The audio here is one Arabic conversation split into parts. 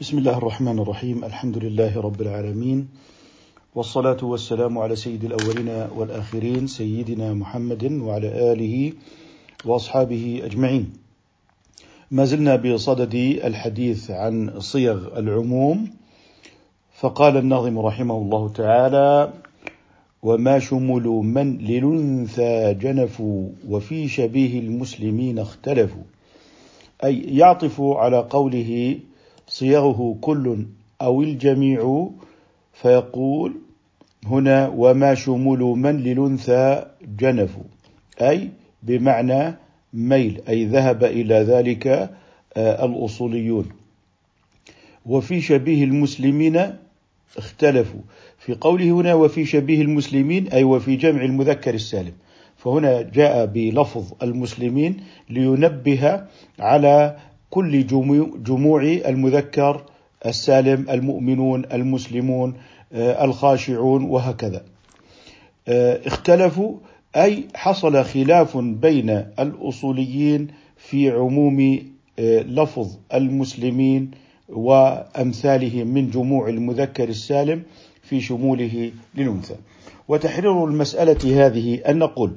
بسم الله الرحمن الرحيم. الحمد لله رب العالمين. والصلاة والسلام على سيد الأولين والآخرين سيدنا محمد وعلى آله وأصحابه أجمعين. ما زلنا بصدد الحديث عن صيغ العموم فقال الناظم رحمه الله تعالى وما شمل من للأنثى جنفوا وفي شبيه المسلمين اختلفوا. أي يعطف على قوله صيغه كل أو الجميع فيقول هنا وما شمول من للأنثى جنف أي بمعنى ميل أي ذهب إلى ذلك آه، الأصوليون. وفي شبيه المسلمين اختلفوا. في قوله هنا وفي شبيه المسلمين أي وفي جمع المذكر السالم. فهنا جاء بلفظ المسلمين لينبه على كل جموع المذكر السالم المؤمنون المسلمون آه، الخاشعون وهكذا. آه، اختلفوا أي حصل خلاف بين الأصوليين في عموم آه، لفظ المسلمين وأمثالهم من جموع المذكر السالم في شموله للأنثى. وتحرير المسألة هذه أن نقول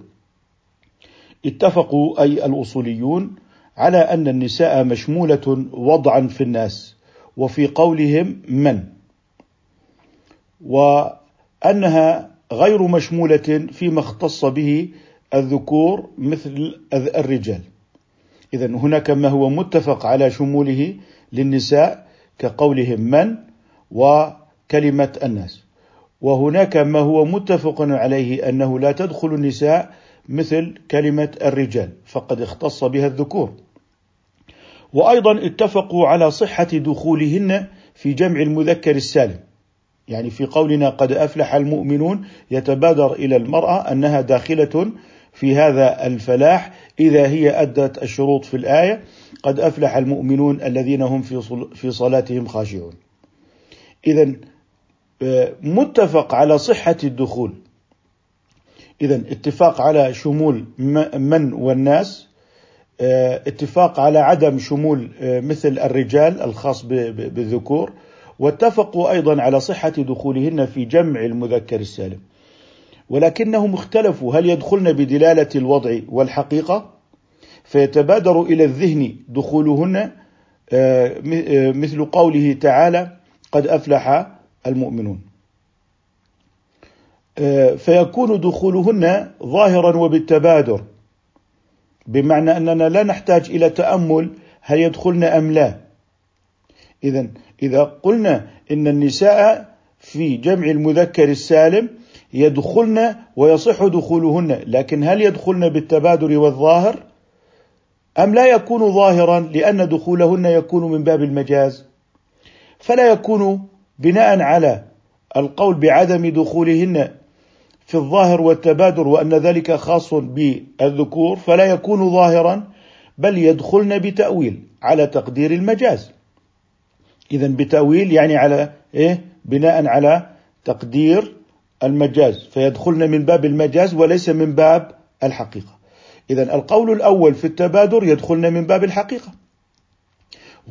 اتفقوا أي الأصوليون على أن النساء مشمولة وضعا في الناس وفي قولهم من؟ وأنها غير مشمولة فيما اختص به الذكور مثل الرجال. اذا هناك ما هو متفق على شموله للنساء كقولهم من وكلمة الناس. وهناك ما هو متفق عليه أنه لا تدخل النساء مثل كلمة الرجال فقد اختص بها الذكور. وأيضا اتفقوا على صحة دخولهن في جمع المذكر السالم يعني في قولنا قد أفلح المؤمنون يتبادر إلى المرأة أنها داخلة في هذا الفلاح إذا هي أدت الشروط في الآية قد أفلح المؤمنون الذين هم في صلاتهم خاشعون. اذا آه، متفق على صحة الدخول. اذا اتفاق على شمول من والناس اتفاق على عدم شمول آه، مثل الرجال الخاص بالذكور واتفقوا أيضا على صحة دخولهن في جمع المذكر السالم. ولكنهم اختلفوا هل يدخلن بدلالة الوضع والحقيقة؟ فيتبادر إلى الذهن دخولهن آه، مثل قوله تعالى قد أفلح المؤمنون فيكون دخولهن ظاهرا وبالتبادر بمعنى أننا لا نحتاج إلى تأمل هل يدخلن أم لا. اذا إذا قلنا إن النساء في جمع المذكر السالم يدخلن ويصح دخولهن لكن هل يدخلن بالتبادر والظاهر؟ أم لا يكون ظاهرا لأن دخولهن يكون من باب المجاز؟ فلا يكون بناء على القول بعدم دخولهن في الظاهر والتبادر وأن ذلك خاص بالذكور فلا يكون ظاهرا بل يدخلن بتأويل على تقدير المجاز. اذا بتأويل يعني على إيه؟ بناء على تقدير المجاز. فيدخلن من باب المجاز وليس من باب الحقيقة. اذا القول الأول في التبادر يدخلن من باب الحقيقة.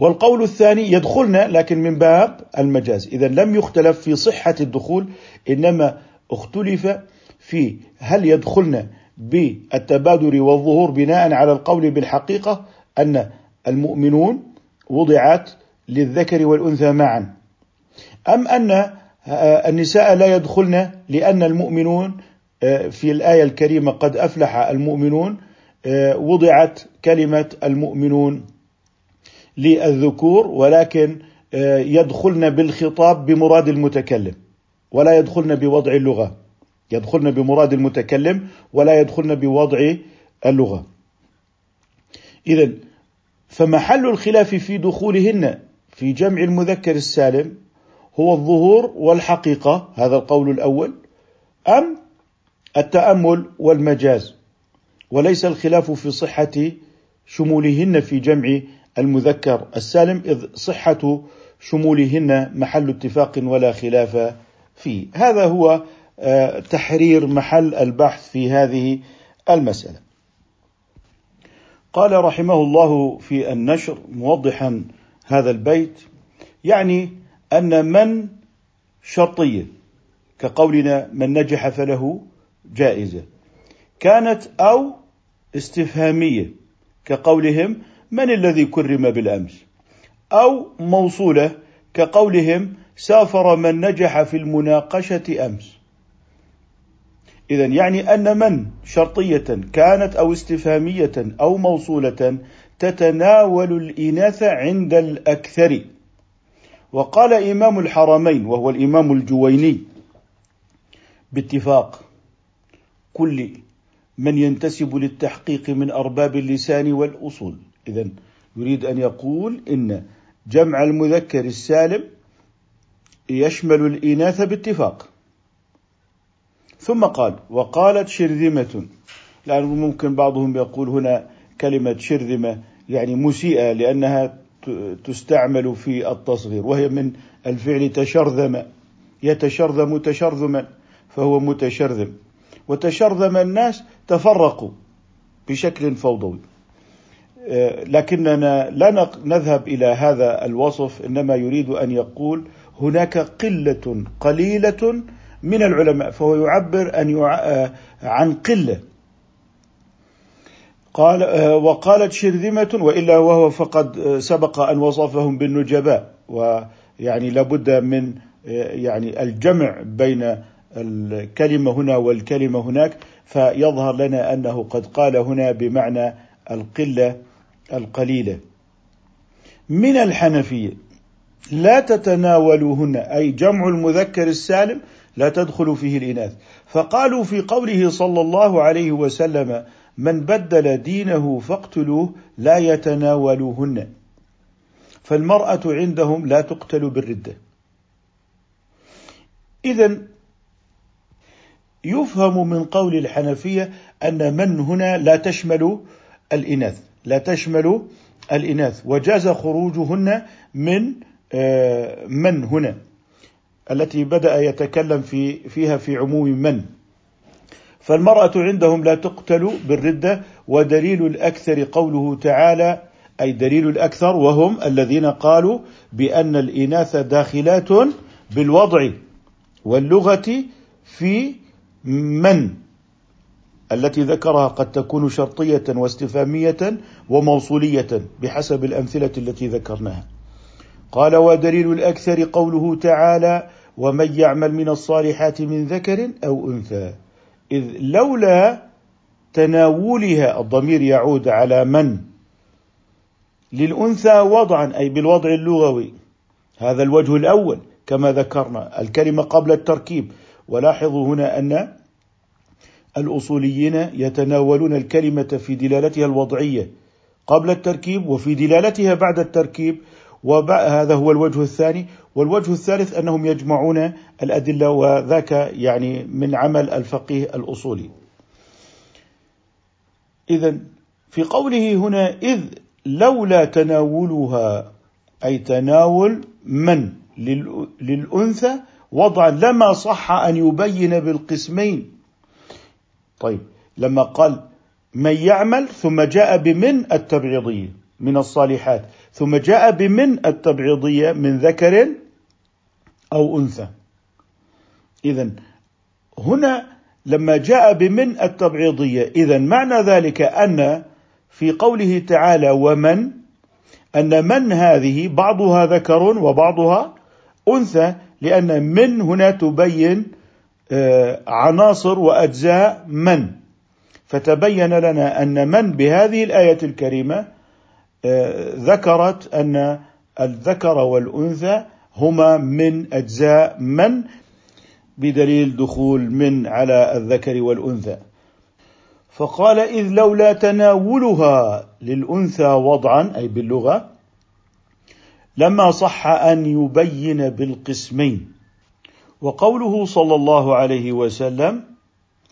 والقول الثاني يدخلن لكن من باب المجاز. اذا لم يختلف في صحة الدخول إنما اختلف في هل يدخلن بالتبادر والظهور بناء على القول بالحقيقة أن المؤمنون وضعت للذكر والأنثى معا أم أن النساء لا يدخلن لأن المؤمنون في الآية الكريمة قد أفلح المؤمنون وضعت كلمة المؤمنون للذكور ولكن يدخلن بالخطاب بمراد المتكلم. ولا يدخلن بوضع اللغة. يدخلن بمراد المتكلم ولا يدخلن بوضع اللغة. إذا فمحل الخلاف في دخولهن في جمع المذكر السالم هو الظهور والحقيقة هذا القول الأول أم التأمل والمجاز وليس الخلاف في صحة شمولهن في جمع المذكر السالم إذ صحة شمولهن محل اتفاق ولا خلاف فيه. هذا هو آه، تحرير محل البحث في هذه المسألة. قال رحمه الله في النشر موضحا هذا البيت يعني أن من شرطية كقولنا من نجح فله جائزة. كانت أو استفهامية كقولهم من الذي كرم بالأمس. أو موصولة كقولهم سافر من نجح في المناقشة أمس. إذا يعني أن من شرطية كانت أو استفهامية أو موصولة تتناول الإناث عند الأكثر. وقال إمام الحرمين وهو الإمام الجويني باتفاق كل من ينتسب للتحقيق من أرباب اللسان والأصول. إذا يريد أن يقول إن جمع المذكر السالم يشمل الإناث باتفاق. ثم قال وقالت شرذمة. لأنه ممكن بعضهم يقول هنا كلمة شرذمة يعني مسيئة لأنها تستعمل في التصغير وهي من الفعل تشرذم. يتشرذم تشرذما فهو متشرذم. وتشرذم الناس تفرقوا بشكل فوضوي. آه، لكننا لا نذهب إلى هذا الوصف إنما يريد أن يقول هناك قلة قليلة من العلماء فهو يعبر أن يع... آه، عن قلة. قال آه، وقالت شرذمة وإلا وهو فقد سبق أن وصفهم بالنجباء ويعني لابد من يعني الجمع بين الكلمة هنا والكلمة هناك فيظهر لنا أنه قد قال هنا بمعنى القلة القليلة. من الحنفية لا تتناولهن أي جمع المذكر السالم لا تدخل فيه الإناث. فقالوا في قوله صلى الله عليه وسلم من بدل دينه فاقتلوه لا يتناولهن فالمرأة عندهم لا تقتل بالردة. إذا يفهم من قول الحنفية أن من هنا لا تشمل الإناث لا تشمل الإناث وجاز خروجهن من من هنا التي بدأ يتكلم في فيها في عموم من فالمرأة عندهم لا تقتل بالردة ودليل الأكثر قوله تعالى أي دليل الأكثر وهم الذين قالوا بأن الإناث داخلات بالوضع واللغة في من التي ذكرها قد تكون شرطية واستفهامية وموصولية بحسب الأمثلة التي ذكرناها. قال ودليل الأكثر قوله تعالى: ومن يعمل من الصالحات من ذكر أو أنثى. إذ لولا تناولها الضمير يعود على من؟ للأنثى وضعا أي بالوضع اللغوي. هذا الوجه الأول كما ذكرنا الكلمة قبل التركيب. ولاحظوا هنا أن الأصوليين يتناولون الكلمة في دلالتها الوضعية قبل التركيب وفي دلالتها بعد التركيب وهذا هو الوجه الثاني. والوجه الثالث أنهم يجمعون الأدلة وذاك يعني من عمل الفقيه الأصولي. إذا في قوله هنا إذ لولا تناولها أي تناول من؟ للأنثى. وضعا لما صح أن يبين بالقسمين. طيب لما قال من يعمل ثم جاء بمن؟ التبعيضية. من الصالحات. ثم جاء بمن التبعيضية من ذكر أو أنثى. إذا هنا لما جاء بمن التبعيضية إذا معنى ذلك أن في قوله تعالى ومن أن من هذه بعضها ذكر وبعضها أنثى لأن من هنا تبين آه، عناصر وأجزاء من. فتبين لنا أن من بهذه الآية الكريمة آه، ذكرت أن الذكر والأنثى هما من أجزاء من؟ بدليل دخول من على الذكر والأنثى. فقال إذ لولا تناولها للأنثى وضعا أي باللغة لما صح أن يبين بالقسمين. وقوله صلى الله عليه وسلم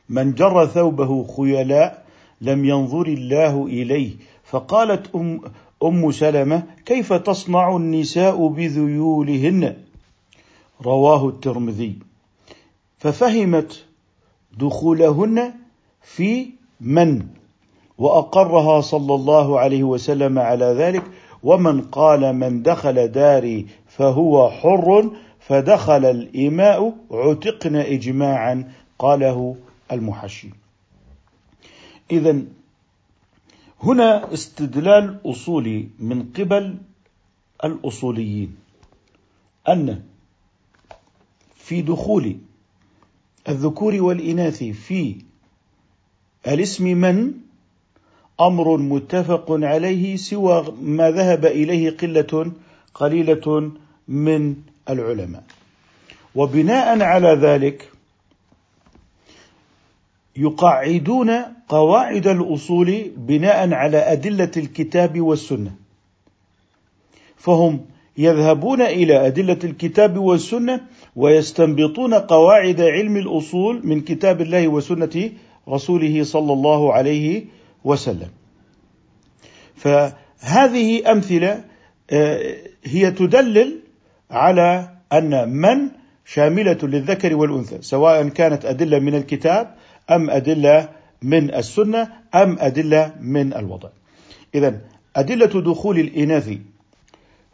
من جر ثوبه خيلاء لم ينظر الله إليه فقالت أم أم سلمة كيف تصنع النساء بذيولهن؟ رواه الترمذي. ففهمت دخولهن في من؟ وأقرها صلى الله عليه وسلم على ذلك. ومن قال من دخل داري فهو حر فدخل الإماء عتقن إجماعا قاله المحشي. إذا هنا استدلال أصولي من قبل الأصوليين أن في دخول الذكور والإناث في الاسم من؟ أمر متفق عليه سوى ما ذهب إليه قلة قليلة من العلماء. وبناء على ذلك يقعدون قواعد الأصول بناء على أدلة الكتاب والسنة. فهم يذهبون إلى أدلة الكتاب والسنة ويستنبطون قواعد علم الأصول من كتاب الله وسنة رسوله صلى الله عليه وسلم. فهذه أمثلة آه، هي تدلل على أن من شاملة للذكر والأنثى سواء كانت أدلة من الكتاب أم أدلة من السنة أم أدلة من الوضع. اذا أدلة دخول الإناث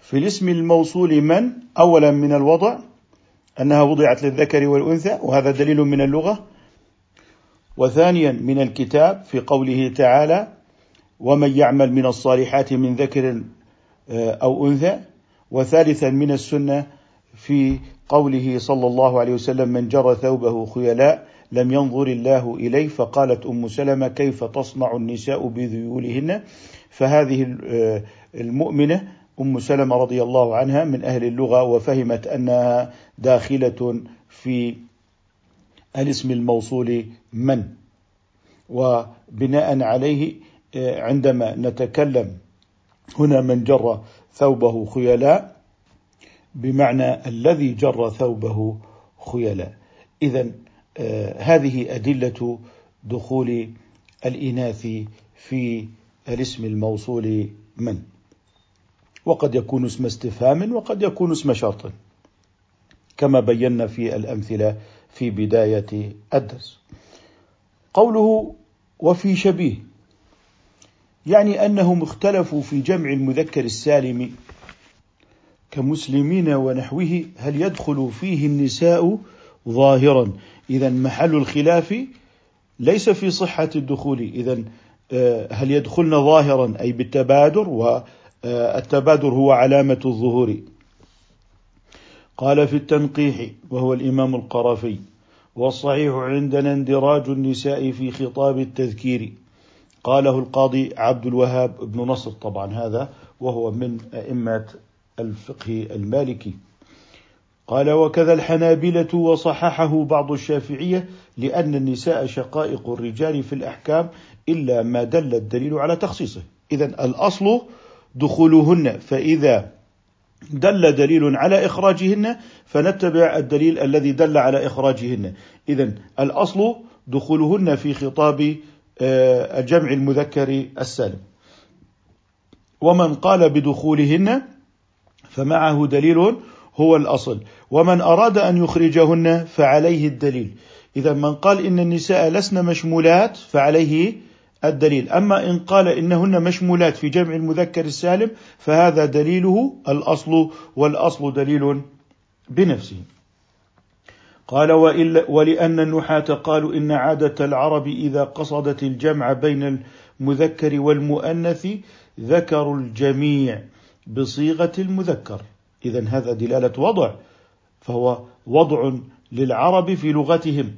في الاسم الموصول من؟ اولا من الوضع أنها وضعت للذكر والأنثى وهذا دليل من اللغة. وثانيا من الكتاب في قوله تعالى ومن يعمل من الصالحات من ذكر آه، أو أنثى وثالثا من السنة في قوله صلى الله عليه وسلم من جر ثوبه خيلاء لم ينظر الله إليه فقالت أم سلمة كيف تصنع النساء بذيولهن؟ فهذه آه، المؤمنة أم سلمة رضي الله عنها من أهل اللغة وفهمت أنها داخلة في الاسم الموصول من. وبناء عليه آه، عندما نتكلم هنا من جر ثوبه خيلاء بمعنى الذي جر ثوبه خيلاء. اذا هذه أدلة دخول الإناث في الاسم الموصول من؟ وقد يكون اسم استفهام وقد يكون اسم شرط كما بينا في الأمثلة في بداية الدرس. قوله وفي شبيه يعني أنهم اختلفوا في جمع المذكر السالم كمسلمين ونحوه هل يدخل فيه النساء ظاهرا إذا محل الخلاف ليس في صحة الدخول. إذا آه، هل يدخلن ظاهرا أي بالتبادر؟ والتبادر هو علامة الظهور. قال في التنقيح وهو الإمام القرافي والصحيح عندنا اندراج النساء في خطاب التذكير. قاله القاضي عبد الوهاب بن نصر طبعا هذا وهو من أئمة الفقه المالكي. قال وكذا الحنابلة وصححه بعض الشافعية لأن النساء شقائق الرجال في الأحكام إلا ما دل الدليل على تخصيصه. إذا الأصل دخولهن فإذا دل دليل على إخراجهن فنتبع الدليل الذي دل على إخراجهن. إذا الأصل دخولهن في خطاب آه، الجمع المذكر السالم. ومن قال بدخولهن فمعه دليل هو الأصل. ومن أراد أن يخرجهن فعليه الدليل. إذا من قال إن النساء لسن مشمولات فعليه الدليل. أما إن قال إنهن مشمولات في جمع المذكر السالم فهذا دليله الأصل والأصل دليل بنفسه. قال وإلا ولأن النحاة قالوا إن عادة العرب إذا قصدت الجمع بين المذكر والمؤنث ذكروا الجميع بصيغة المذكر. إذا هذا دلالة وضع فهو وضع للعرب في لغتهم.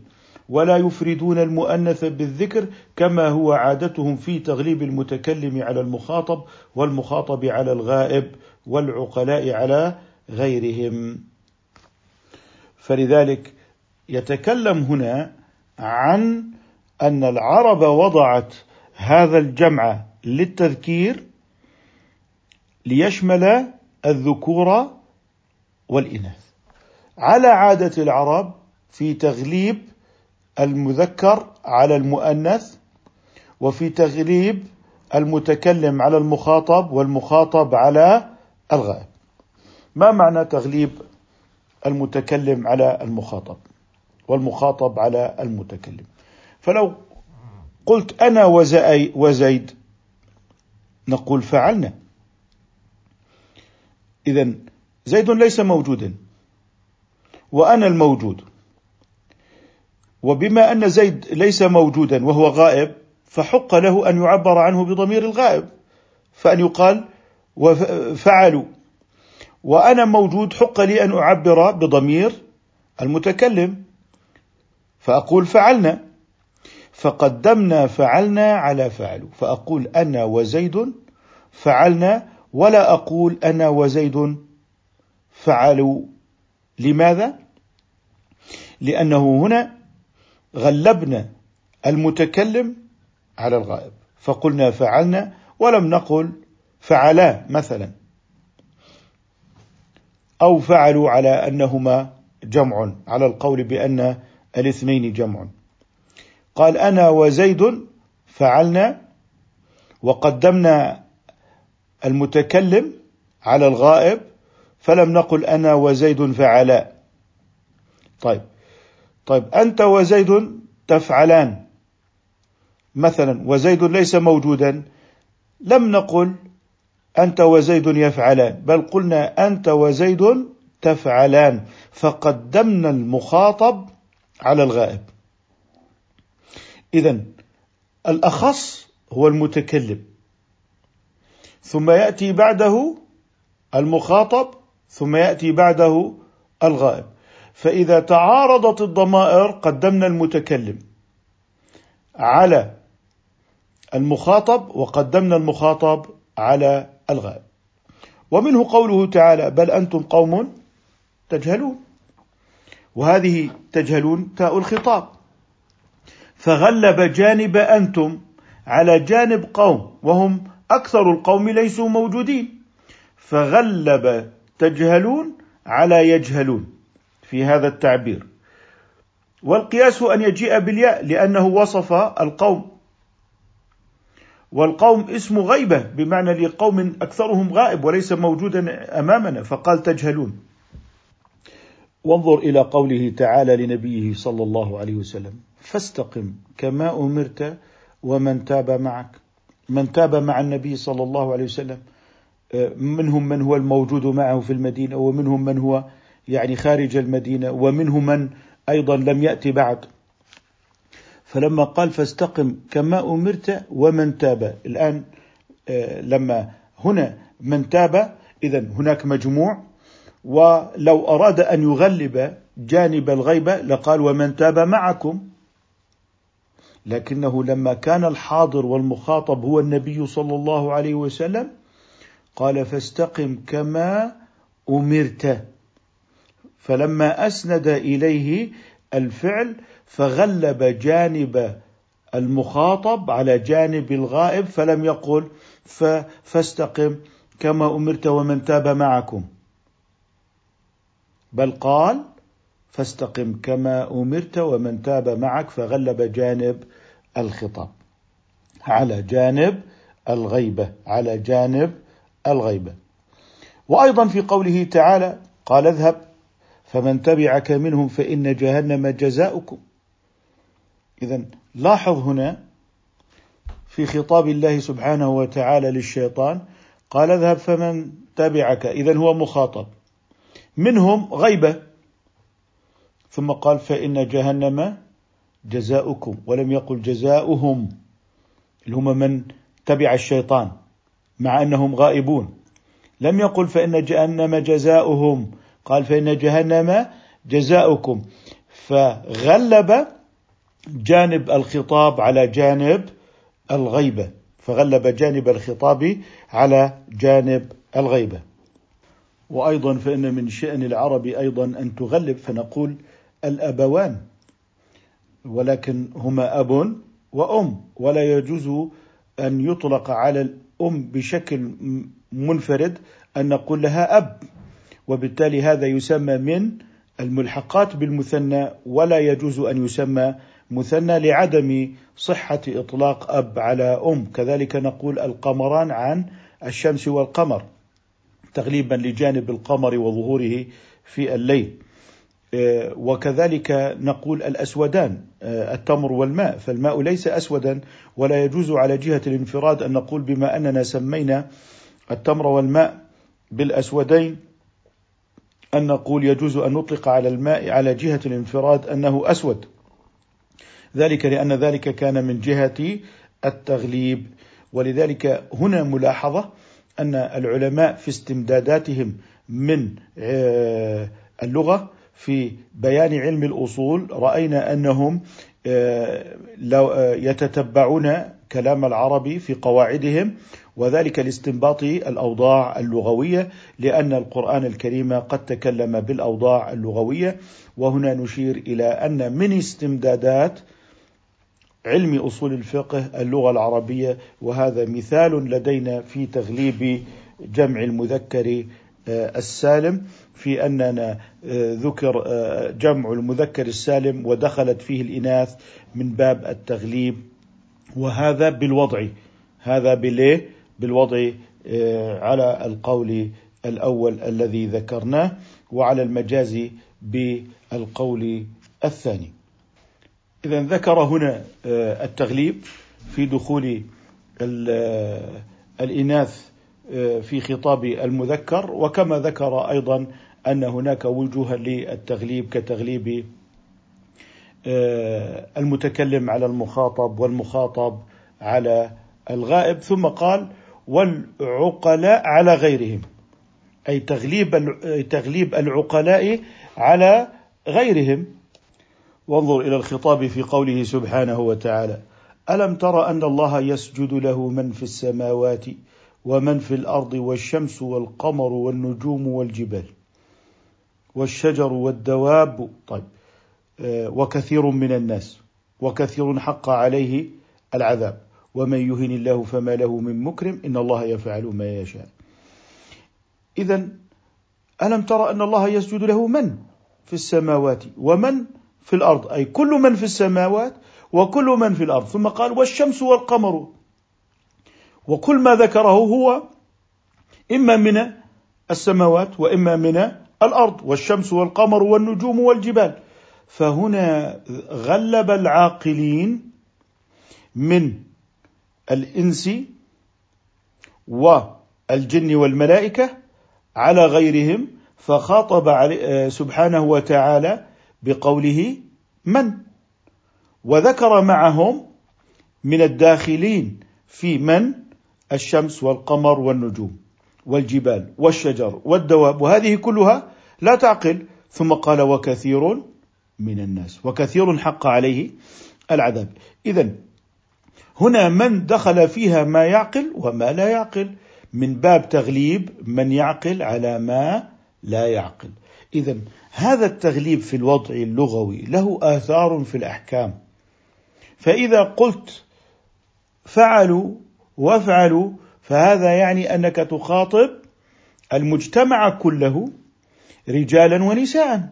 ولا يفردون المؤنث بالذكر كما هو عادتهم في تغليب المتكلم على المخاطب والمخاطب على الغائب والعقلاء على غيرهم. فلذلك يتكلم هنا عن أن العرب وضعت هذا الجمع للتذكير ليشمل الذكور والإناث. على عادة العرب في تغليب المذكر على المؤنث وفي تغليب المتكلم على المخاطب والمخاطب على الغائب. ما معنى تغليب المتكلم على المخاطب والمخاطب على المتكلم؟ فلو قلت أنا وزيد نقول فعلنا. إذا زيد ليس موجودا وأنا الموجود. وبما أن زيد ليس موجودا وهو غائب فحق له أن يعبر عنه بضمير الغائب فأن يقال وفعلوا وأنا موجود حق لي أن أعبر بضمير المتكلم فأقول فعلنا. فقدمنا فعلنا على فعلوا. فأقول أنا وزيد فعلنا ولا أقول أنا وزيد فعلوا. لماذا؟ لأنه هنا غلبنا المتكلم على الغائب فقلنا فعلنا ولم نقل فعلا مثلا أو فعلوا على أنهما جمع على القول بأن الاثنين جمع. قال أنا وزيد فعلنا وقدمنا المتكلم على الغائب فلم نقل أنا وزيد فعلا. طيب طيب أنت وزيد تفعلان. مثلا وزيد ليس موجودا. لم نقل أنت وزيد يفعلان بل قلنا أنت وزيد تفعلان. فقدمنا المخاطب على الغائب. اذا الأخص هو المتكلم. ثم يأتي بعده المخاطب ثم يأتي بعده الغائب. فإذا تعارضت الضمائر قدمنا المتكلم على المخاطب وقدمنا المخاطب على الغائب. ومنه قوله تعالى بل أنتم قوم تجهلون وهذه تجهلون تاء الخطاب. فغلب جانب أنتم على جانب قوم وهم أكثر القوم ليسوا موجودين. فغلب تجهلون على يجهلون في هذا التعبير. والقياس أن يجيء بالياء لأنه وصف القوم. والقوم اسم غيبة بمعنى لقوم أكثرهم غائب وليس موجودا أمامنا فقال تجهلون. وانظر إلى قوله تعالى لنبيه صلى الله عليه وسلم فاستقم كما أمرت ومن تاب معك. من تاب مع النبي صلى الله عليه وسلم منهم من هو الموجود معه في المدينة ومنهم من هو يعني خارج المدينة ومنهم من أيضا لم يأتي بعد. فلما قال فاستقم كما أمرت ومن تاب. الآن آه، لما هنا من تاب اذا هناك مجموع. ولو أراد أن يغلب جانب الغيبة لقال ومن تاب معكم. لكنه لما كان الحاضر والمخاطب هو النبي صلى الله عليه وسلم قال فاستقم كما أمرت. فلما أسند إليه الفعل فغلب جانب المخاطب على جانب الغائب فلم يقل فاستقم كما أمرت ومن تاب معكم. بل قال فاستقم كما أمرت ومن تاب معك فغلب جانب الخطاب. على جانب الغيبة على جانب الغيبة. وأيضا في قوله تعالى قال اذهب فمن تبعك منهم فإن جهنم جزاؤكم. اذا لاحظ هنا في خطاب الله سبحانه وتعالى للشيطان قال اذهب فمن تبعك. اذا هو مخاطب. منهم غيبة. ثم قال فإن جهنم جزاؤكم ولم يقل جزاؤهم اللي هم من تبع الشيطان مع أنهم غائبون. لم يقل فإن جهنم جزاؤهم قال فإن جهنم جزاؤكم. فغلب جانب الخطاب على جانب الغيبة. فغلب جانب الخطاب على جانب الغيبة. وأيضا فإن من شأن العرب أيضا أن تغلب فنقول الأبوان. ولكن هما أب وأم ولا يجوز أن يطلق على الأم بشكل منفرد أن نقول لها أب. وبالتالي هذا يسمى من الملحقات بالمثنى ولا يجوز أن يسمى مثنى لعدم صحة إطلاق أب على أم. كذلك نقول القمران عن الشمس والقمر تغليبا لجانب القمر وظهوره في الليل. وكذلك نقول الأسودان آه، التمر والماء فالماء ليس أسودا ولا يجوز على جهة الانفراد أن نقول بما أننا سمينا التمر والماء بالأسودين أن نقول يجوز أن نطلق على الماء على جهة الانفراد أنه أسود. ذلك لأن ذلك كان من جهة التغليب. ولذلك هنا ملاحظة أن العلماء في استمداداتهم من آه، اللغة في بيان علم الأصول رأينا أنهم آه، آه، يتتبعون كلام العربي في قواعدهم وذلك لاستنباط الأوضاع اللغوية لأن القرآن الكريم قد تكلم بالأوضاع اللغوية. وهنا نشير إلى أن من استمدادات علم أصول الفقه اللغة العربية وهذا مثال لدينا في تغليب جمع المذكر آه، السالم. في أننا آه، ذكر آه، جمع المذكر السالم ودخلت فيه الإناث من باب التغليب وهذا بالوضع هذا بالايه؟ بالوضع على القول الأول الذي ذكرناه وعلى المجاز بالقول الثاني. اذا ذكر هنا التغليب في دخول الإناث آه، في خطاب المذكر وكما ذكر أيضا أن هناك وجوها للتغليب كتغليب آه، المتكلم على المخاطب والمخاطب على الغائب ثم قال والعقلاء على غيرهم. أي تغليب تغليب العقلاء على غيرهم. وانظر إلى الخطاب في قوله سبحانه وتعالى ألم تر أن الله يسجد له من في السماوات ومن في الأرض والشمس والقمر والنجوم والجبال؟ والشجر والدواب. طيب. آه، وكثير من الناس وكثير حق عليه العذاب. ومن يهن الله فما له من مكرم إن الله يفعل ما يشاء. اذا ألم ترى أن الله يسجد له من في السماوات ومن في الأرض؟ أي كل من في السماوات وكل من في الأرض. ثم قال والشمس والقمر. وكل ما ذكره هو إما من السماوات وإما من الأرض والشمس والقمر والنجوم والجبال. فهنا غلب العاقلين من الإنس والجن والملائكة على غيرهم فخاطب سبحانه وتعالى بقوله من؟ وذكر معهم من الداخلين في من؟ الشمس والقمر والنجوم. والجبال والشجر والدواب وهذه كلها لا تعقل. ثم قال وكثير من الناس وكثير حق عليه العذاب. اذا هنا من دخل فيها ما يعقل وما لا يعقل. من باب تغليب من يعقل على ما لا يعقل. اذا هذا التغليب في الوضع اللغوي له آثار في الأحكام. فإذا قلت فعلوا وافعلوا فهذا يعني أنك تخاطب المجتمع كله رجالا ونساء.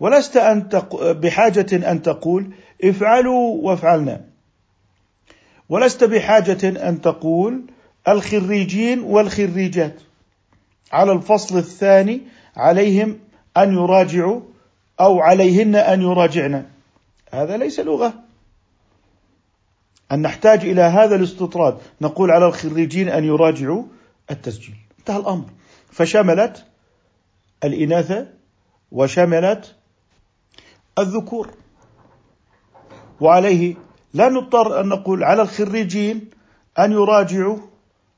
ولست أن بحاجة أن تقول افعلوا وافعلنا ولست بحاجة أن تقول الخريجين والخريجات. على الفصل الثاني عليهم أن يراجعوا أو عليهن أن يراجعن. هذا ليس لغة. أن نحتاج إلى هذا الاستطراد. نقول على الخريجين أن يراجعوا التسجيل. انتهى الأمر. فشملت الإناث وشملت الذكور. وعليه لا نضطر أن نقول على الخريجين أن يراجعوا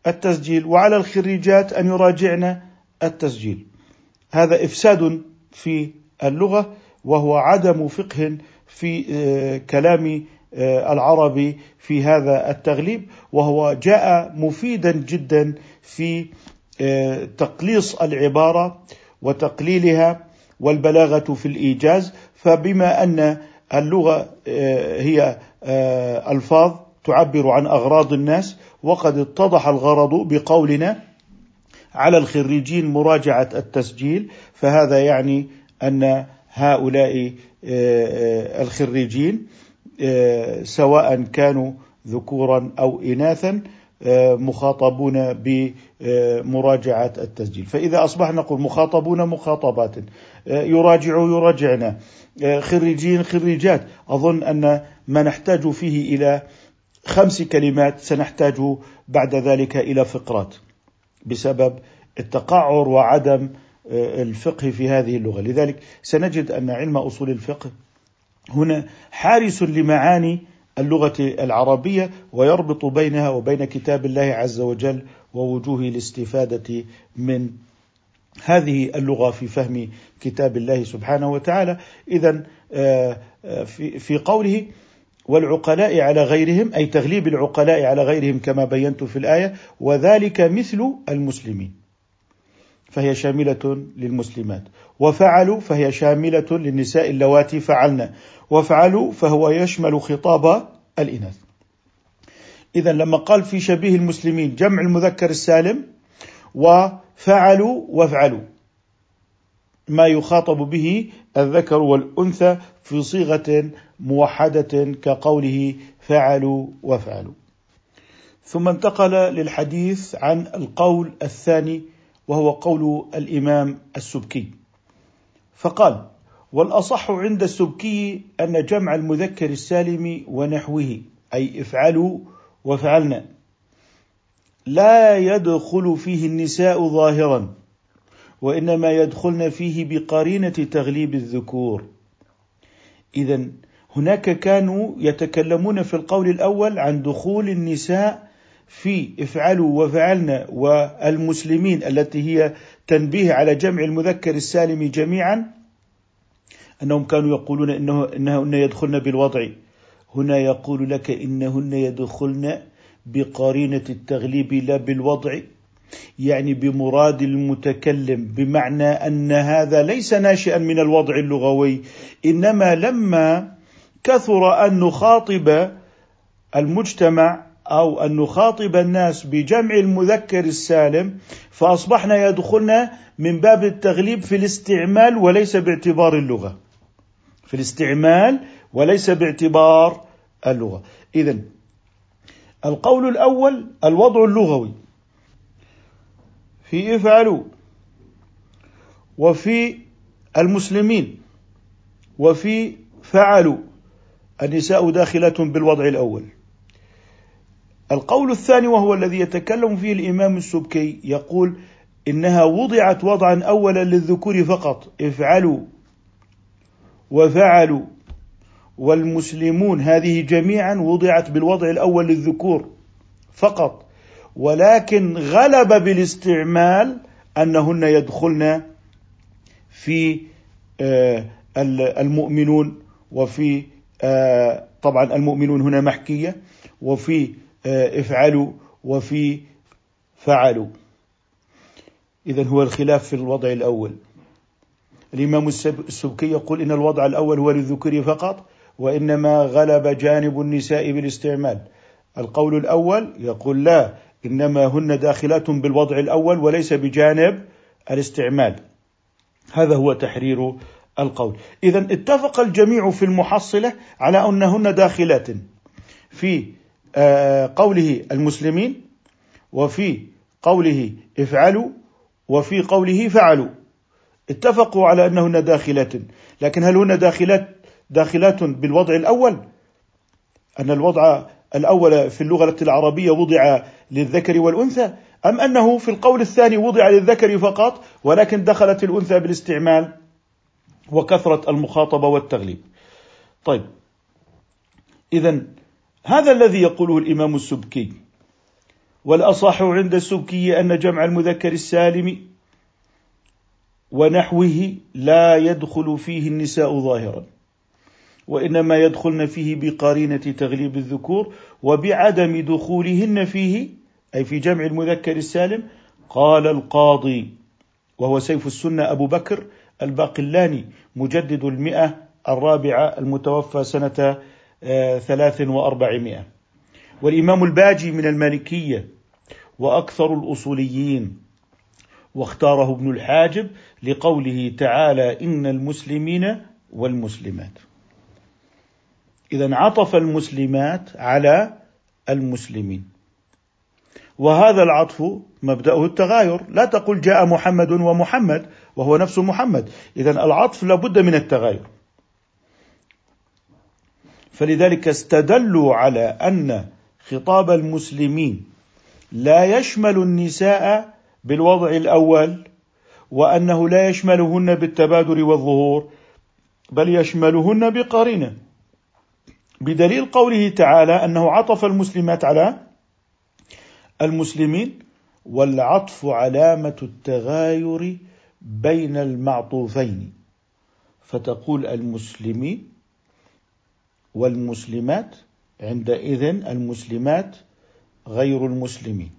التسجيل وعلى الخريجات أن يراجعن التسجيل. هذا إفساد في اللغة وهو عدم فقه في آه، كلام العربي في هذا التغليب وهو جاء مفيدا جدا في آه، تقليص العبارة وتقليلها والبلاغة في الإيجاز. فبما أن اللغة آه، هي ألفاظ تعبر عن أغراض الناس وقد اتضح الغرض بقولنا على الخريجين مراجعة التسجيل. فهذا يعني أن هؤلاء الخريجين آه، سواء كانوا ذكورا أو إناثا آه، مخاطبون بمراجعة التسجيل. فإذا اصبح نقول مخاطبون مخاطبات آه، يراجعوا يراجعنا خريجين خريجات. أظن أن ما نحتاج فيه إلى خمس كلمات سنحتاج بعد ذلك إلى فقرات بسبب التقعر وعدم الفقه في هذه اللغة، لذلك سنجد أن علم أصول الفقه هنا حارس لمعاني اللغة العربية ويربط بينها وبين كتاب الله عز وجل ووجوه الاستفادة من هذه اللغة في فهم كتاب الله سبحانه وتعالى، اذا آه، آه، في قوله والعقلاء على غيرهم أي تغليب العقلاء على غيرهم كما بينت في الآية وذلك مثل المسلمين. فهي شاملة للمسلمات. وفعلوا فهي شاملة للنساء اللواتي فعلن. وافعلوا فهو يشمل خطاب الإناث. إذا لما قال في شبيه المسلمين جمع المذكر السالم وفعلوا وافعلوا ما يخاطب به الذكر والأنثى في صيغة موحدة كقوله فعلوا وافعلوا. ثم انتقل للحديث عن القول الثاني وهو قول الإمام السبكي. فقال والأصح عند السبكي أن جمع المذكر السالم ونحوه أي افعلوا وفعلنا. لا يدخل فيه النساء ظاهرا وإنما يدخلن فيه بقرينة تغليب الذكور. اذا هناك كانوا يتكلمون في القول الأول عن دخول النساء في افعلوا وفعلنا والمسلمين التي هي تنبيه على جمع المذكر السالم جميعا أنهم كانوا يقولون انه إنهن يدخلن بالوضع. هنا يقول لك إنهن يدخلن بقرينة التغليب لا بالوضع يعني بمراد المتكلم بمعنى أن هذا ليس ناشئا من الوضع اللغوي إنما لما كثر أن نخاطب المجتمع أو أن نخاطب الناس بجمع المذكر السالم فأصبحنا يدخلنا من باب التغليب في الاستعمال وليس باعتبار اللغة. في الاستعمال وليس باعتبار اللغة. اذا القول الأول الوضع اللغوي. في افعلوا. وفي المسلمين. وفي فعلوا. النساء داخلة بالوضع الأول. القول الثاني وهو الذي يتكلم فيه الإمام السبكي يقول إنها وضعت وضعا أولا للذكور فقط افعلوا وفعلوا. والمسلمون هذه جميعا وضعت بالوضع الأول للذكور فقط ولكن غلب بالاستعمال أنهن يدخلن في آه، المؤمنون وفي آه، طبعا المؤمنون هنا محكية وفي افعلوا وفي فعلوا. إذا هو الخلاف في الوضع الأول. الإمام السبكي يقول إن الوضع الأول هو للذكور فقط وإنما غلب جانب النساء بالاستعمال. القول الأول يقول لا إنما هن داخلات بالوضع الأول وليس بجانب الاستعمال. هذا هو تحرير القول. إذا اتفق الجميع في المحصلة على أنهن داخلات في آه، قوله المسلمين وفي قوله افعلوا وفي قوله فعلوا. اتفقوا على انهن داخلات. لكن هل هن داخلات داخلات بالوضع الأول؟ أن الوضع الأول في اللغة العربية وضع للذكر والأنثى؟ أم أنه في القول الثاني وضع للذكر فقط ولكن دخلت الأنثى بالاستعمال وكثره المخاطبة والتغليب؟ طيب. اذا هذا الذي يقوله الإمام السبكي. والأصح عند السبكي أن جمع المذكر السالم ونحوه لا يدخل فيه النساء ظاهرا وإنما يدخلن فيه بقرينة تغليب الذكور وبعدم دخولهن فيه أي في جمع المذكر السالم قال القاضي وهو سيف السنة أبو بكر الباقلاني مجدد المئة الرابعة المتوفى سنة ثلاث وأربعمائة. والإمام الباجي من المالكية وأكثر الأصوليين واختاره ابن الحاجب لقوله تعالى إن المسلمين والمسلمات. إذا عطف المسلمات على المسلمين. وهذا العطف مبدأه التغاير. لا تقل جاء محمد ومحمد وهو نفس محمد. إذا العطف لابد من التغاير. فلذلك استدلوا على أن خطاب المسلمين لا يشمل النساء بالوضع الأول وأنه لا يشملهن بالتبادر والظهور بل يشملهن بقرينة. بدليل قوله تعالى أنه عطف المسلمات على المسلمين والعطف علامة التغاير بين المعطوفين. فتقول المسلمين والمسلمات عندئذ المسلمات غير المسلمين.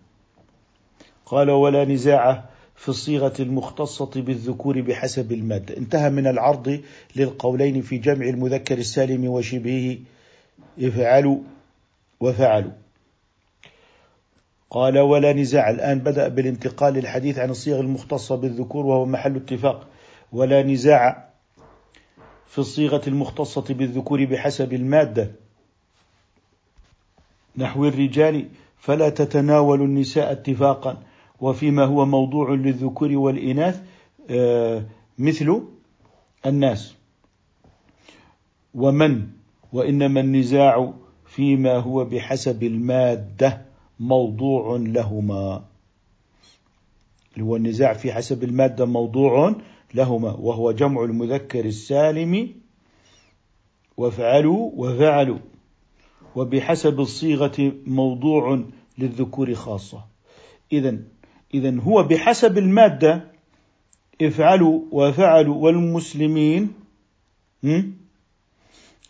قال ولا نزاع في الصيغة المختصة بالذكور بحسب المادة. انتهى من العرض للقولين في جمع المذكر السالم وشبهه افعلوا وفعلوا. قال ولا نزاع. الآن بدأ بالانتقال للحديث عن الصيغ المختصة بالذكور وهو محل اتفاق. ولا نزاع في الصيغة المختصة بالذكور بحسب المادة. نحو الرجال فلا تتناول النساء اتفاقا وفيما هو موضوع للذكور والإناث آه، مثل الناس. ومن وإنما النزاع فيما هو بحسب المادة موضوع لهما. هو النزاع في حسب المادة موضوع لهما وهو جمع المذكر السالم وافعلوا وفعلوا وبحسب الصيغة موضوع للذكور خاصة. إذا إذا هو بحسب المادة افعلوا وفعلوا والمسلمين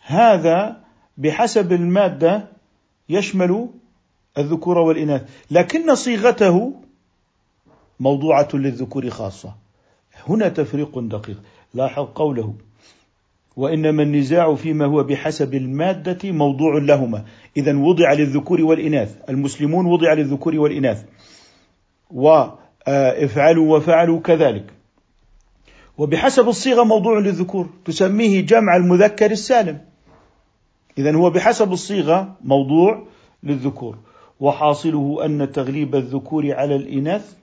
هذا بحسب المادة يشمل الذكور والإناث. لكن صيغته موضوعة للذكور خاصة. هنا تفريق دقيق. لاحظ قوله وإنما النزاع فيما هو بحسب المادة موضوع لهما. إذا وضع للذكور والإناث. المسلمون وضع للذكور والإناث. وافعلوا وفعلوا كذلك. وبحسب الصيغة موضوع للذكور. تسميه جمع المذكر السالم. إذا هو بحسب الصيغة موضوع للذكور. وحاصله أن تغليب الذكور على الإناث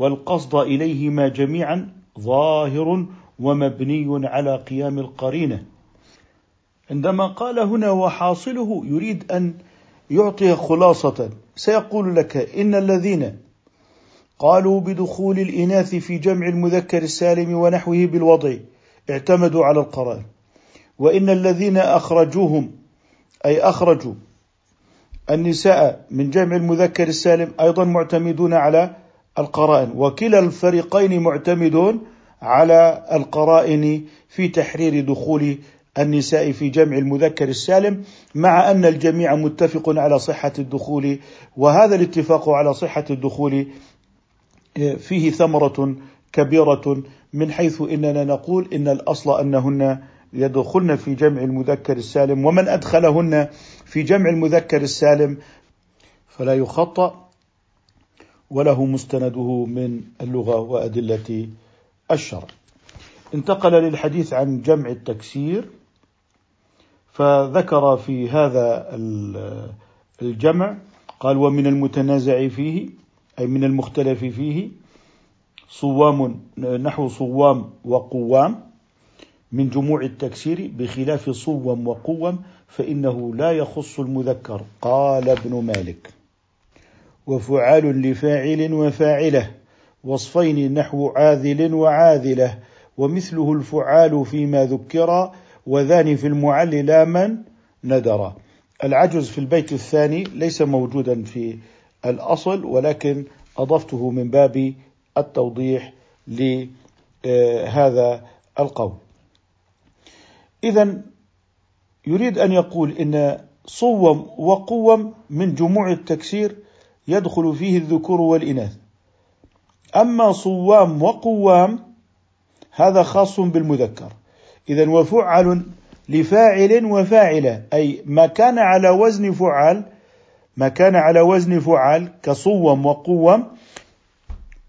والقصد إليهما جميعا ظاهر ومبني على قيام القرينة. عندما قال هنا وحاصله يريد أن يعطي خلاصة سيقول لك إن الذين قالوا بدخول الإناث في جمع المذكر السالم ونحوه بالوضع اعتمدوا على القرائن. وإن الذين أخرجوهم أي أخرجوا النساء من جمع المذكر السالم أيضا معتمدون على القرائن. وكلا الفريقين معتمدون على القرائن في تحرير دخول النساء في جمع المذكر السالم مع أن الجميع متفق على صحة الدخول وهذا الاتفاق على صحة الدخول فيه ثمرة كبيرة من حيث إننا نقول إن الأصل أنهن يدخلن في جمع المذكر السالم ومن أدخلهن في جمع المذكر السالم فلا يخطأ. وله مستنده من اللغة وأدلة الشرع. انتقل للحديث عن جمع التكسير فذكر في هذا الجمع قال ومن المتنازع فيه أي من المختلف فيه صوام نحو صوام وقوام من جموع التكسير بخلاف صوم وقوم فإنه لا يخص المذكر قال ابن مالك وفعال لفاعل وفاعلة وصفين نحو عاذل وعاذلة ومثله الفعال فيما ذكر وذان في المعل لا من ندر العجز في البيت الثاني ليس موجودا في الأصل ولكن أضفته من باب التوضيح لهذا القول. إذا يريد أن يقول إن صوم وقوم من جموع التكسير يدخل فيه الذكور والإناث. أما صوام وقوام هذا خاص بالمذكر. إذا وفعل لفاعل وفاعلة أي ما كان على وزن فعل ما كان على وزن فعل كصوم وقوم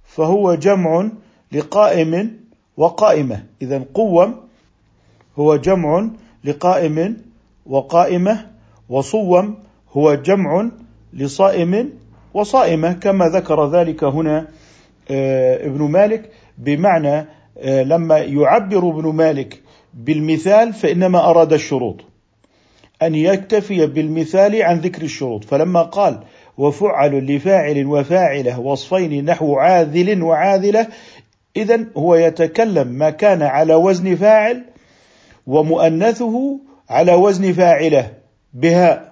فهو جمع لقائم وقائمة. إذا قوم هو جمع لقائم وقائمة وصوم هو جمع لصائم وصائمة كما ذكر ذلك هنا آه، ابن مالك بمعنى آه، لما يعبر ابن مالك بالمثال فإنما أراد الشروط. أن يكتفي بالمثال عن ذكر الشروط. فلما قال وفعل لفاعل وفاعلة وصفين نحو عاذل وعاذلة إذا هو يتكلم ما كان على وزن فاعل ومؤنثه على وزن فاعلة بهاء.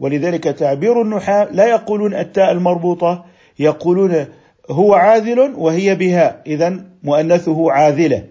ولذلك تعبير النحاة لا يقولون التاء المربوطة يقولون هو عاذل وهي بهاء إذا مؤنثه عاذلة.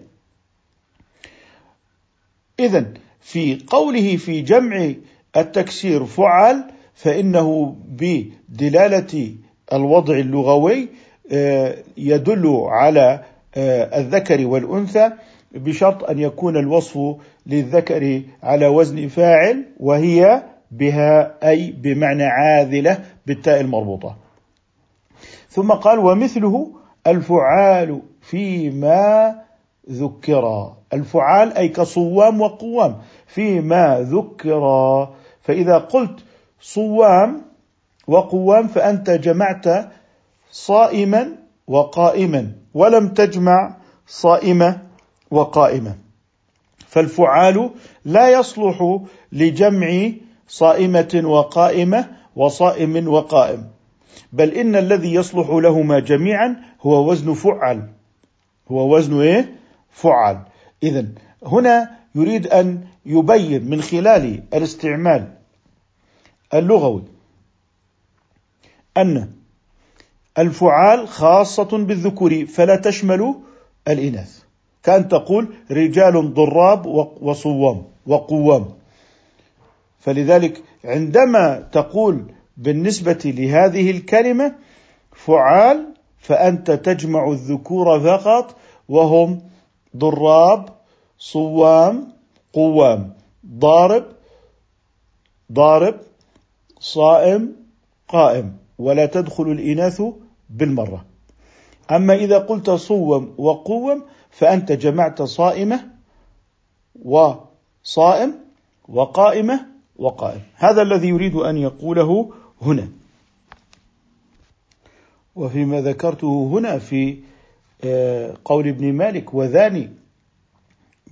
إذا في قوله في جمع التكسير فعل فإنه بدلالة الوضع اللغوي آه، يدل على آه، الذكر والأنثى بشرط أن يكون الوصف للذكر على وزن فاعل وهي بها أي بمعنى عاذلة بالتاء المربوطة. ثم قال ومثله الفعال فيما ذكر. الفعال أي كصوام وقوام. فيما ذكر. فإذا قلت صوام وقوام فأنت جمعت صائما وقائما ولم تجمع صائمة وقائمة. فالفعال لا يصلح لجمع صائمة وقائمة وصائم وقائم. بل إن الذي يصلح لهما جميعا هو وزن فعل. هو وزن إيه؟ فعل. إذا هنا يريد أن يبين من خلال الاستعمال اللغوي أن الفعال خاصة بالذكور فلا تشمل الإناث. كأن تقول رجال ضراب وصوام وقوام. فلذلك عندما تقول بالنسبة لهذه الكلمة فعال فأنت تجمع الذكور فقط وهم ضراب صوام قوام ضارب ضارب صائم قائم ولا تدخل الإناث بالمرة. أما إذا قلت صوم وقوم فأنت جمعت صائمة وصائم وقائمة وقائم هذا الذي يريد أن يقوله هنا. وفيما ذكرته هنا في آه، قول ابن مالك وذاني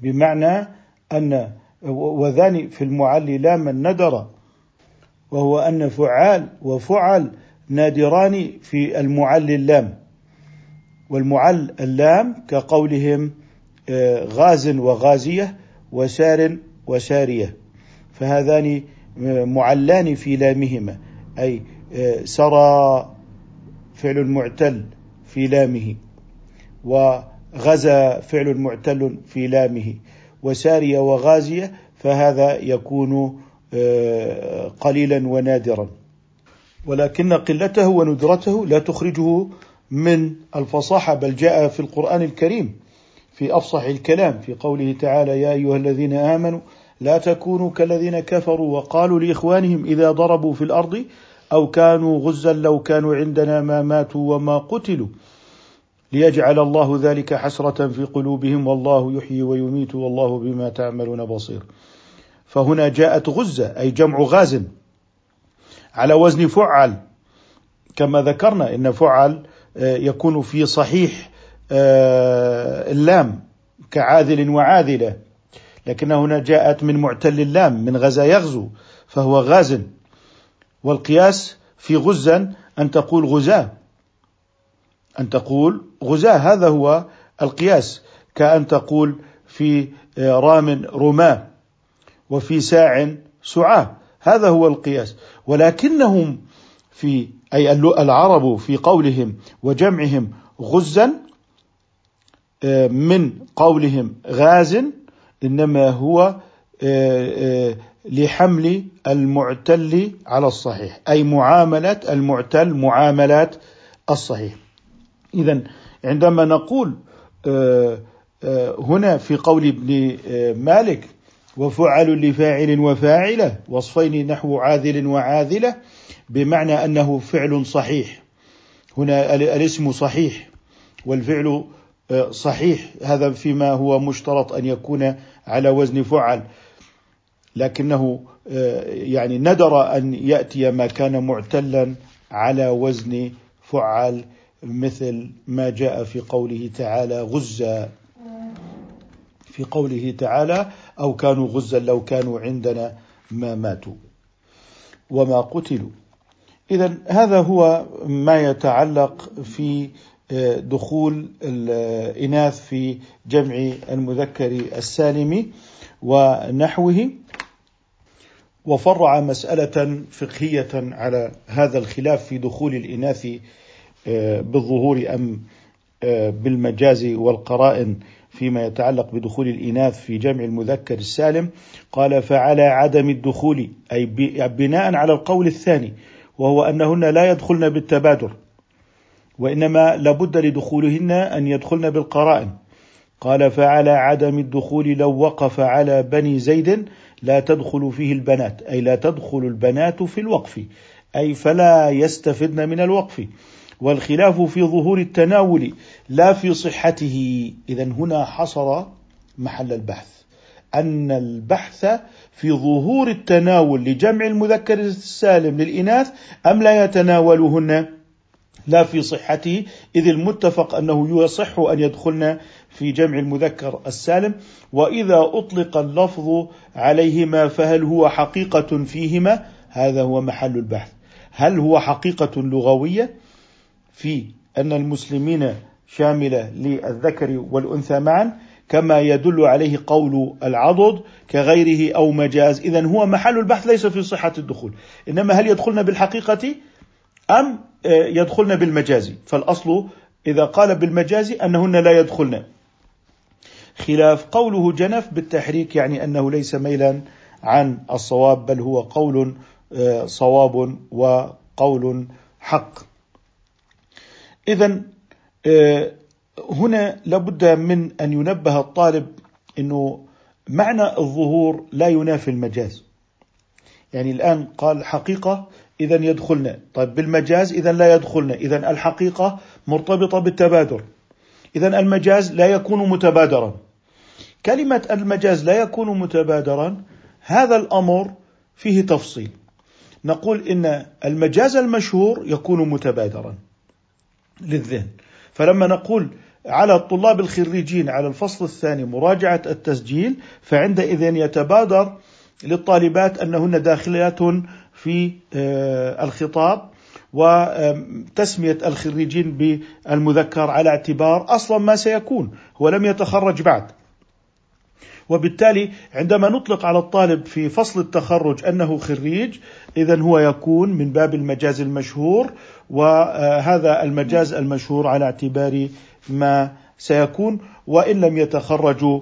بمعنى أن وذاني في المعل لا من ندر وهو أن فعال وفعل نادران في المعل اللام. والمعل اللام كقولهم آه، غاز وغازية وسار وسارية. فهذان آه، معلان في لامهما أي آه، سرى فعل معتل في لامه وغزا فعل معتل في لامه وسارية وغازية فهذا يكون قليلا ونادرا. ولكن قلته وندرته لا تخرجه من الفصاحة بل جاء في القرآن الكريم في أفصح الكلام في قوله تعالى يا أيها الذين آمنوا لا تكونوا كالذين كفروا وقالوا لإخوانهم إذا ضربوا في الأرض أو كانوا غزا لو كانوا عندنا ما ماتوا وما قتلوا. ليجعل الله ذلك حسرة في قلوبهم والله يحيي ويميت والله بما تعملون بصير. فهنا جاءت غزة أي جمع غاز على وزن فعل. كما ذكرنا إن فعل آه، يكون في صحيح آه، اللام كعاذل وعاذلة. لكن هنا جاءت من معتل اللام من غزا يغزو فهو غاز. والقياس في غزا أن تقول غزاة أن تقول غزاة. هذا هو القياس كأن تقول في رام رماة وفي ساع سعاة. هذا هو القياس. ولكنهم في أي العرب في قولهم وجمعهم غزا آه، من قولهم غاز إنما هو آه، آه، لحمل المعتل على الصحيح. أي معاملة المعتل معاملات الصحيح. إذا عندما نقول هنا في قول ابن مالك وفعل لفاعل وفاعلة وصفين نحو عاذل وعاذلة بمعنى أنه فعل صحيح. هنا الاسم صحيح والفعل آه، صحيح هذا فيما هو مشترط أن يكون على وزن فعل. لكنه آه، يعني ندر أن يأتي ما كان معتلا على وزن فعل مثل ما جاء في قوله تعالى غزا. في قوله تعالى أو كانوا غزا لو كانوا عندنا ما ماتوا وما قتلوا. اذا هذا هو ما يتعلق في آه، دخول الإناث في جمع المذكر السالم ونحوه وفرع مسألة فقهية على هذا الخلاف في دخول الإناث آه، بالظهور أم آه، بالمجاز والقرائن فيما يتعلق بدخول الإناث في جمع المذكر السالم. قال فعلى عدم الدخول أي بناء على القول الثاني وهو أنهن لا يدخلن بالتبادر وإنما لابد لدخولهن أن يدخلن بالقرائن. قال فعلى عدم الدخول لو وقف على بني زيد لا تدخل فيه البنات أي لا تدخل البنات في الوقف أي فلا يستفدن من الوقف. والخلاف في ظهور التناول لا في صحته. إذا هنا حصر محل البحث. أن البحث في ظهور التناول لجمع المذكر السالم للإناث أم لا يتناولهن؟ لا في صحته إذ المتفق أنه يصح أن يدخلن في جمع المذكر السالم وإذا أطلق اللفظ عليهما فهل هو حقيقة فيهما؟ هذا هو محل البحث. هل هو حقيقة لغوية؟ في أن المسلمين شاملة للذكر والأنثى معا كما يدل عليه قول العضد كغيره أو مجاز. إذا هو محل البحث ليس في صحة الدخول. إنما هل يدخلن بالحقيقة أم يدخلن بالمجاز فالأصل إذا قال بالمجاز أنهن لا يدخلن. خلاف قوله جنف بالتحريك يعني أنه ليس ميلا عن الصواب بل هو قول آه، صواب وقول حق. إذا آه، هنا لابد من أن ينبه الطالب أنه معنى الظهور لا ينافي المجاز. يعني الآن قال حقيقة إذا يدخلنا طيب بالمجاز إذا لا يدخلنا إذا الحقيقة مرتبطة بالتبادر إذا المجاز لا يكون متبادرا. كلمة المجاز لا يكون متبادرا هذا الأمر فيه تفصيل. نقول إن المجاز المشهور يكون متبادرا للذهن. فلما نقول على الطلاب الخريجين على الفصل الثاني مراجعة التسجيل فعندئذ يتبادر للطالبات أنهن داخلات في آه، الخطاب وتسمية الخريجين بالمذكر على اعتبار أصلا ما سيكون هو لم يتخرج بعد. وبالتالي عندما نطلق على الطالب في فصل التخرج أنه خريج اذا هو يكون من باب المجاز المشهور وهذا المجاز المشهور على اعتبار ما سيكون وإن لم يتخرجوا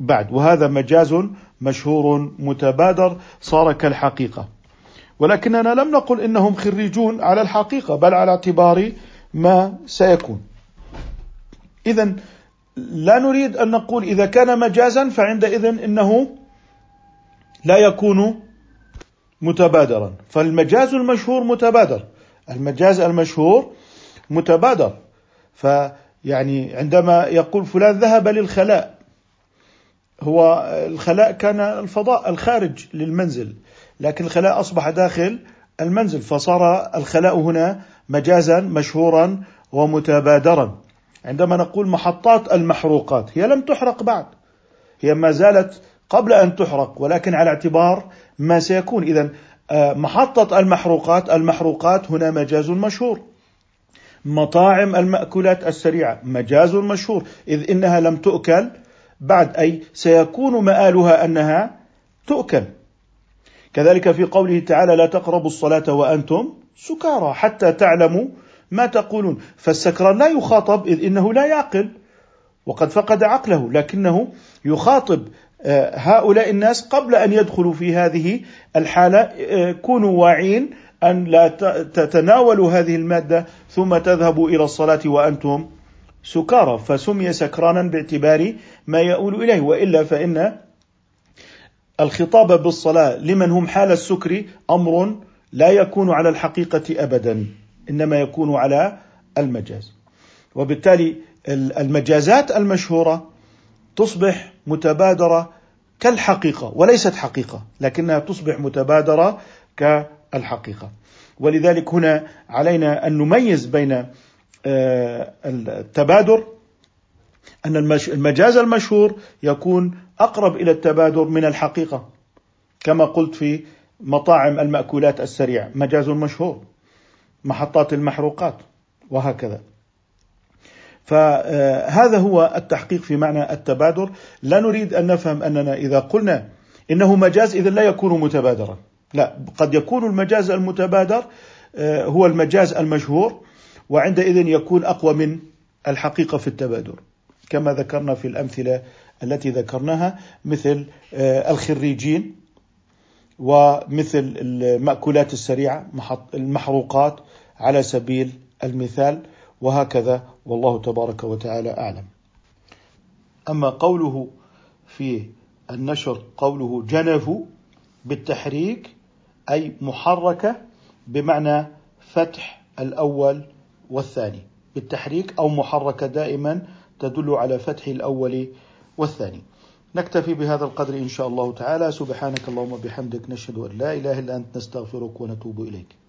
بعد. وهذا مجاز مشهور متبادر صار كالحقيقة. ولكننا لم نقل إنهم خريجون على الحقيقة بل على اعتبار ما سيكون. اذا لا نريد أن نقول إذا كان مجازا فعندئذ إنه لا يكون متبادرا. فالمجاز المشهور متبادر. المجاز المشهور متبادر. فيعني عندما يقول فلان ذهب للخلاء هو الخلاء كان الفضاء الخارج للمنزل. لكن الخلاء أصبح داخل المنزل فصار الخلاء هنا مجازا مشهورا ومتبادرا. عندما نقول محطات المحروقات هي لم تحرق بعد. هي ما زالت قبل أن تحرق ولكن على اعتبار ما سيكون. اذا آه، محطة المحروقات المحروقات هنا مجاز مشهور. مطاعم المأكولات السريعة مجاز مشهور إذ إنها لم تؤكل بعد أي سيكون مآلها أنها تؤكل. كذلك في قوله تعالى لا تقربوا الصلاة وأنتم سكارى حتى تعلموا ما تقولون. فالسكران لا يخاطب إذ إنه لا يعقل. وقد فقد عقله لكنه يخاطب آه، هؤلاء الناس قبل أن يدخلوا في هذه الحالة. آه، كونوا واعين أن لا تتناولوا هذه المادة ثم تذهبوا إلى الصلاة وأنتم سكارى. فسمي سكرانا باعتبار ما يؤول إليه وإلا فإن الخطاب بالصلاة لمن هم حال السكر أمر لا يكون على الحقيقة أبدا إنما يكون على المجاز. وبالتالي المجازات المشهورة تصبح متبادرة كالحقيقة وليست حقيقة لكنها تصبح متبادرة كالحقيقة. ولذلك هنا علينا أن نميز بين آه، التبادر أن المجاز المشهور يكون أقرب إلى التبادر من الحقيقة. كما قلت في مطاعم المأكولات السريعة مجاز مشهور محطات المحروقات وهكذا. فهذا هو التحقيق في معنى التبادر. لا نريد أن نفهم أننا إذا قلنا إنه مجاز اذا لا يكون متبادرا. لا قد يكون المجاز المتبادر آه، هو المجاز المشهور وعندئذ يكون أقوى من الحقيقة في التبادر كما ذكرنا في الأمثلة التي ذكرناها مثل آه، الخريجين ومثل المأكولات السريعة المحروقات على سبيل المثال وهكذا والله تبارك وتعالى أعلم. أما قوله في النشر قوله جنفوا بالتحريك أي محركة بمعنى فتح الأول والثاني. بالتحريك أو محركة دائما تدل على فتح الأول والثاني. نكتفي بهذا القدر إن شاء الله تعالى. سبحانك اللهم وبحمدك نشهد أن لا إله إلا أنت نستغفرك ونتوب إليك.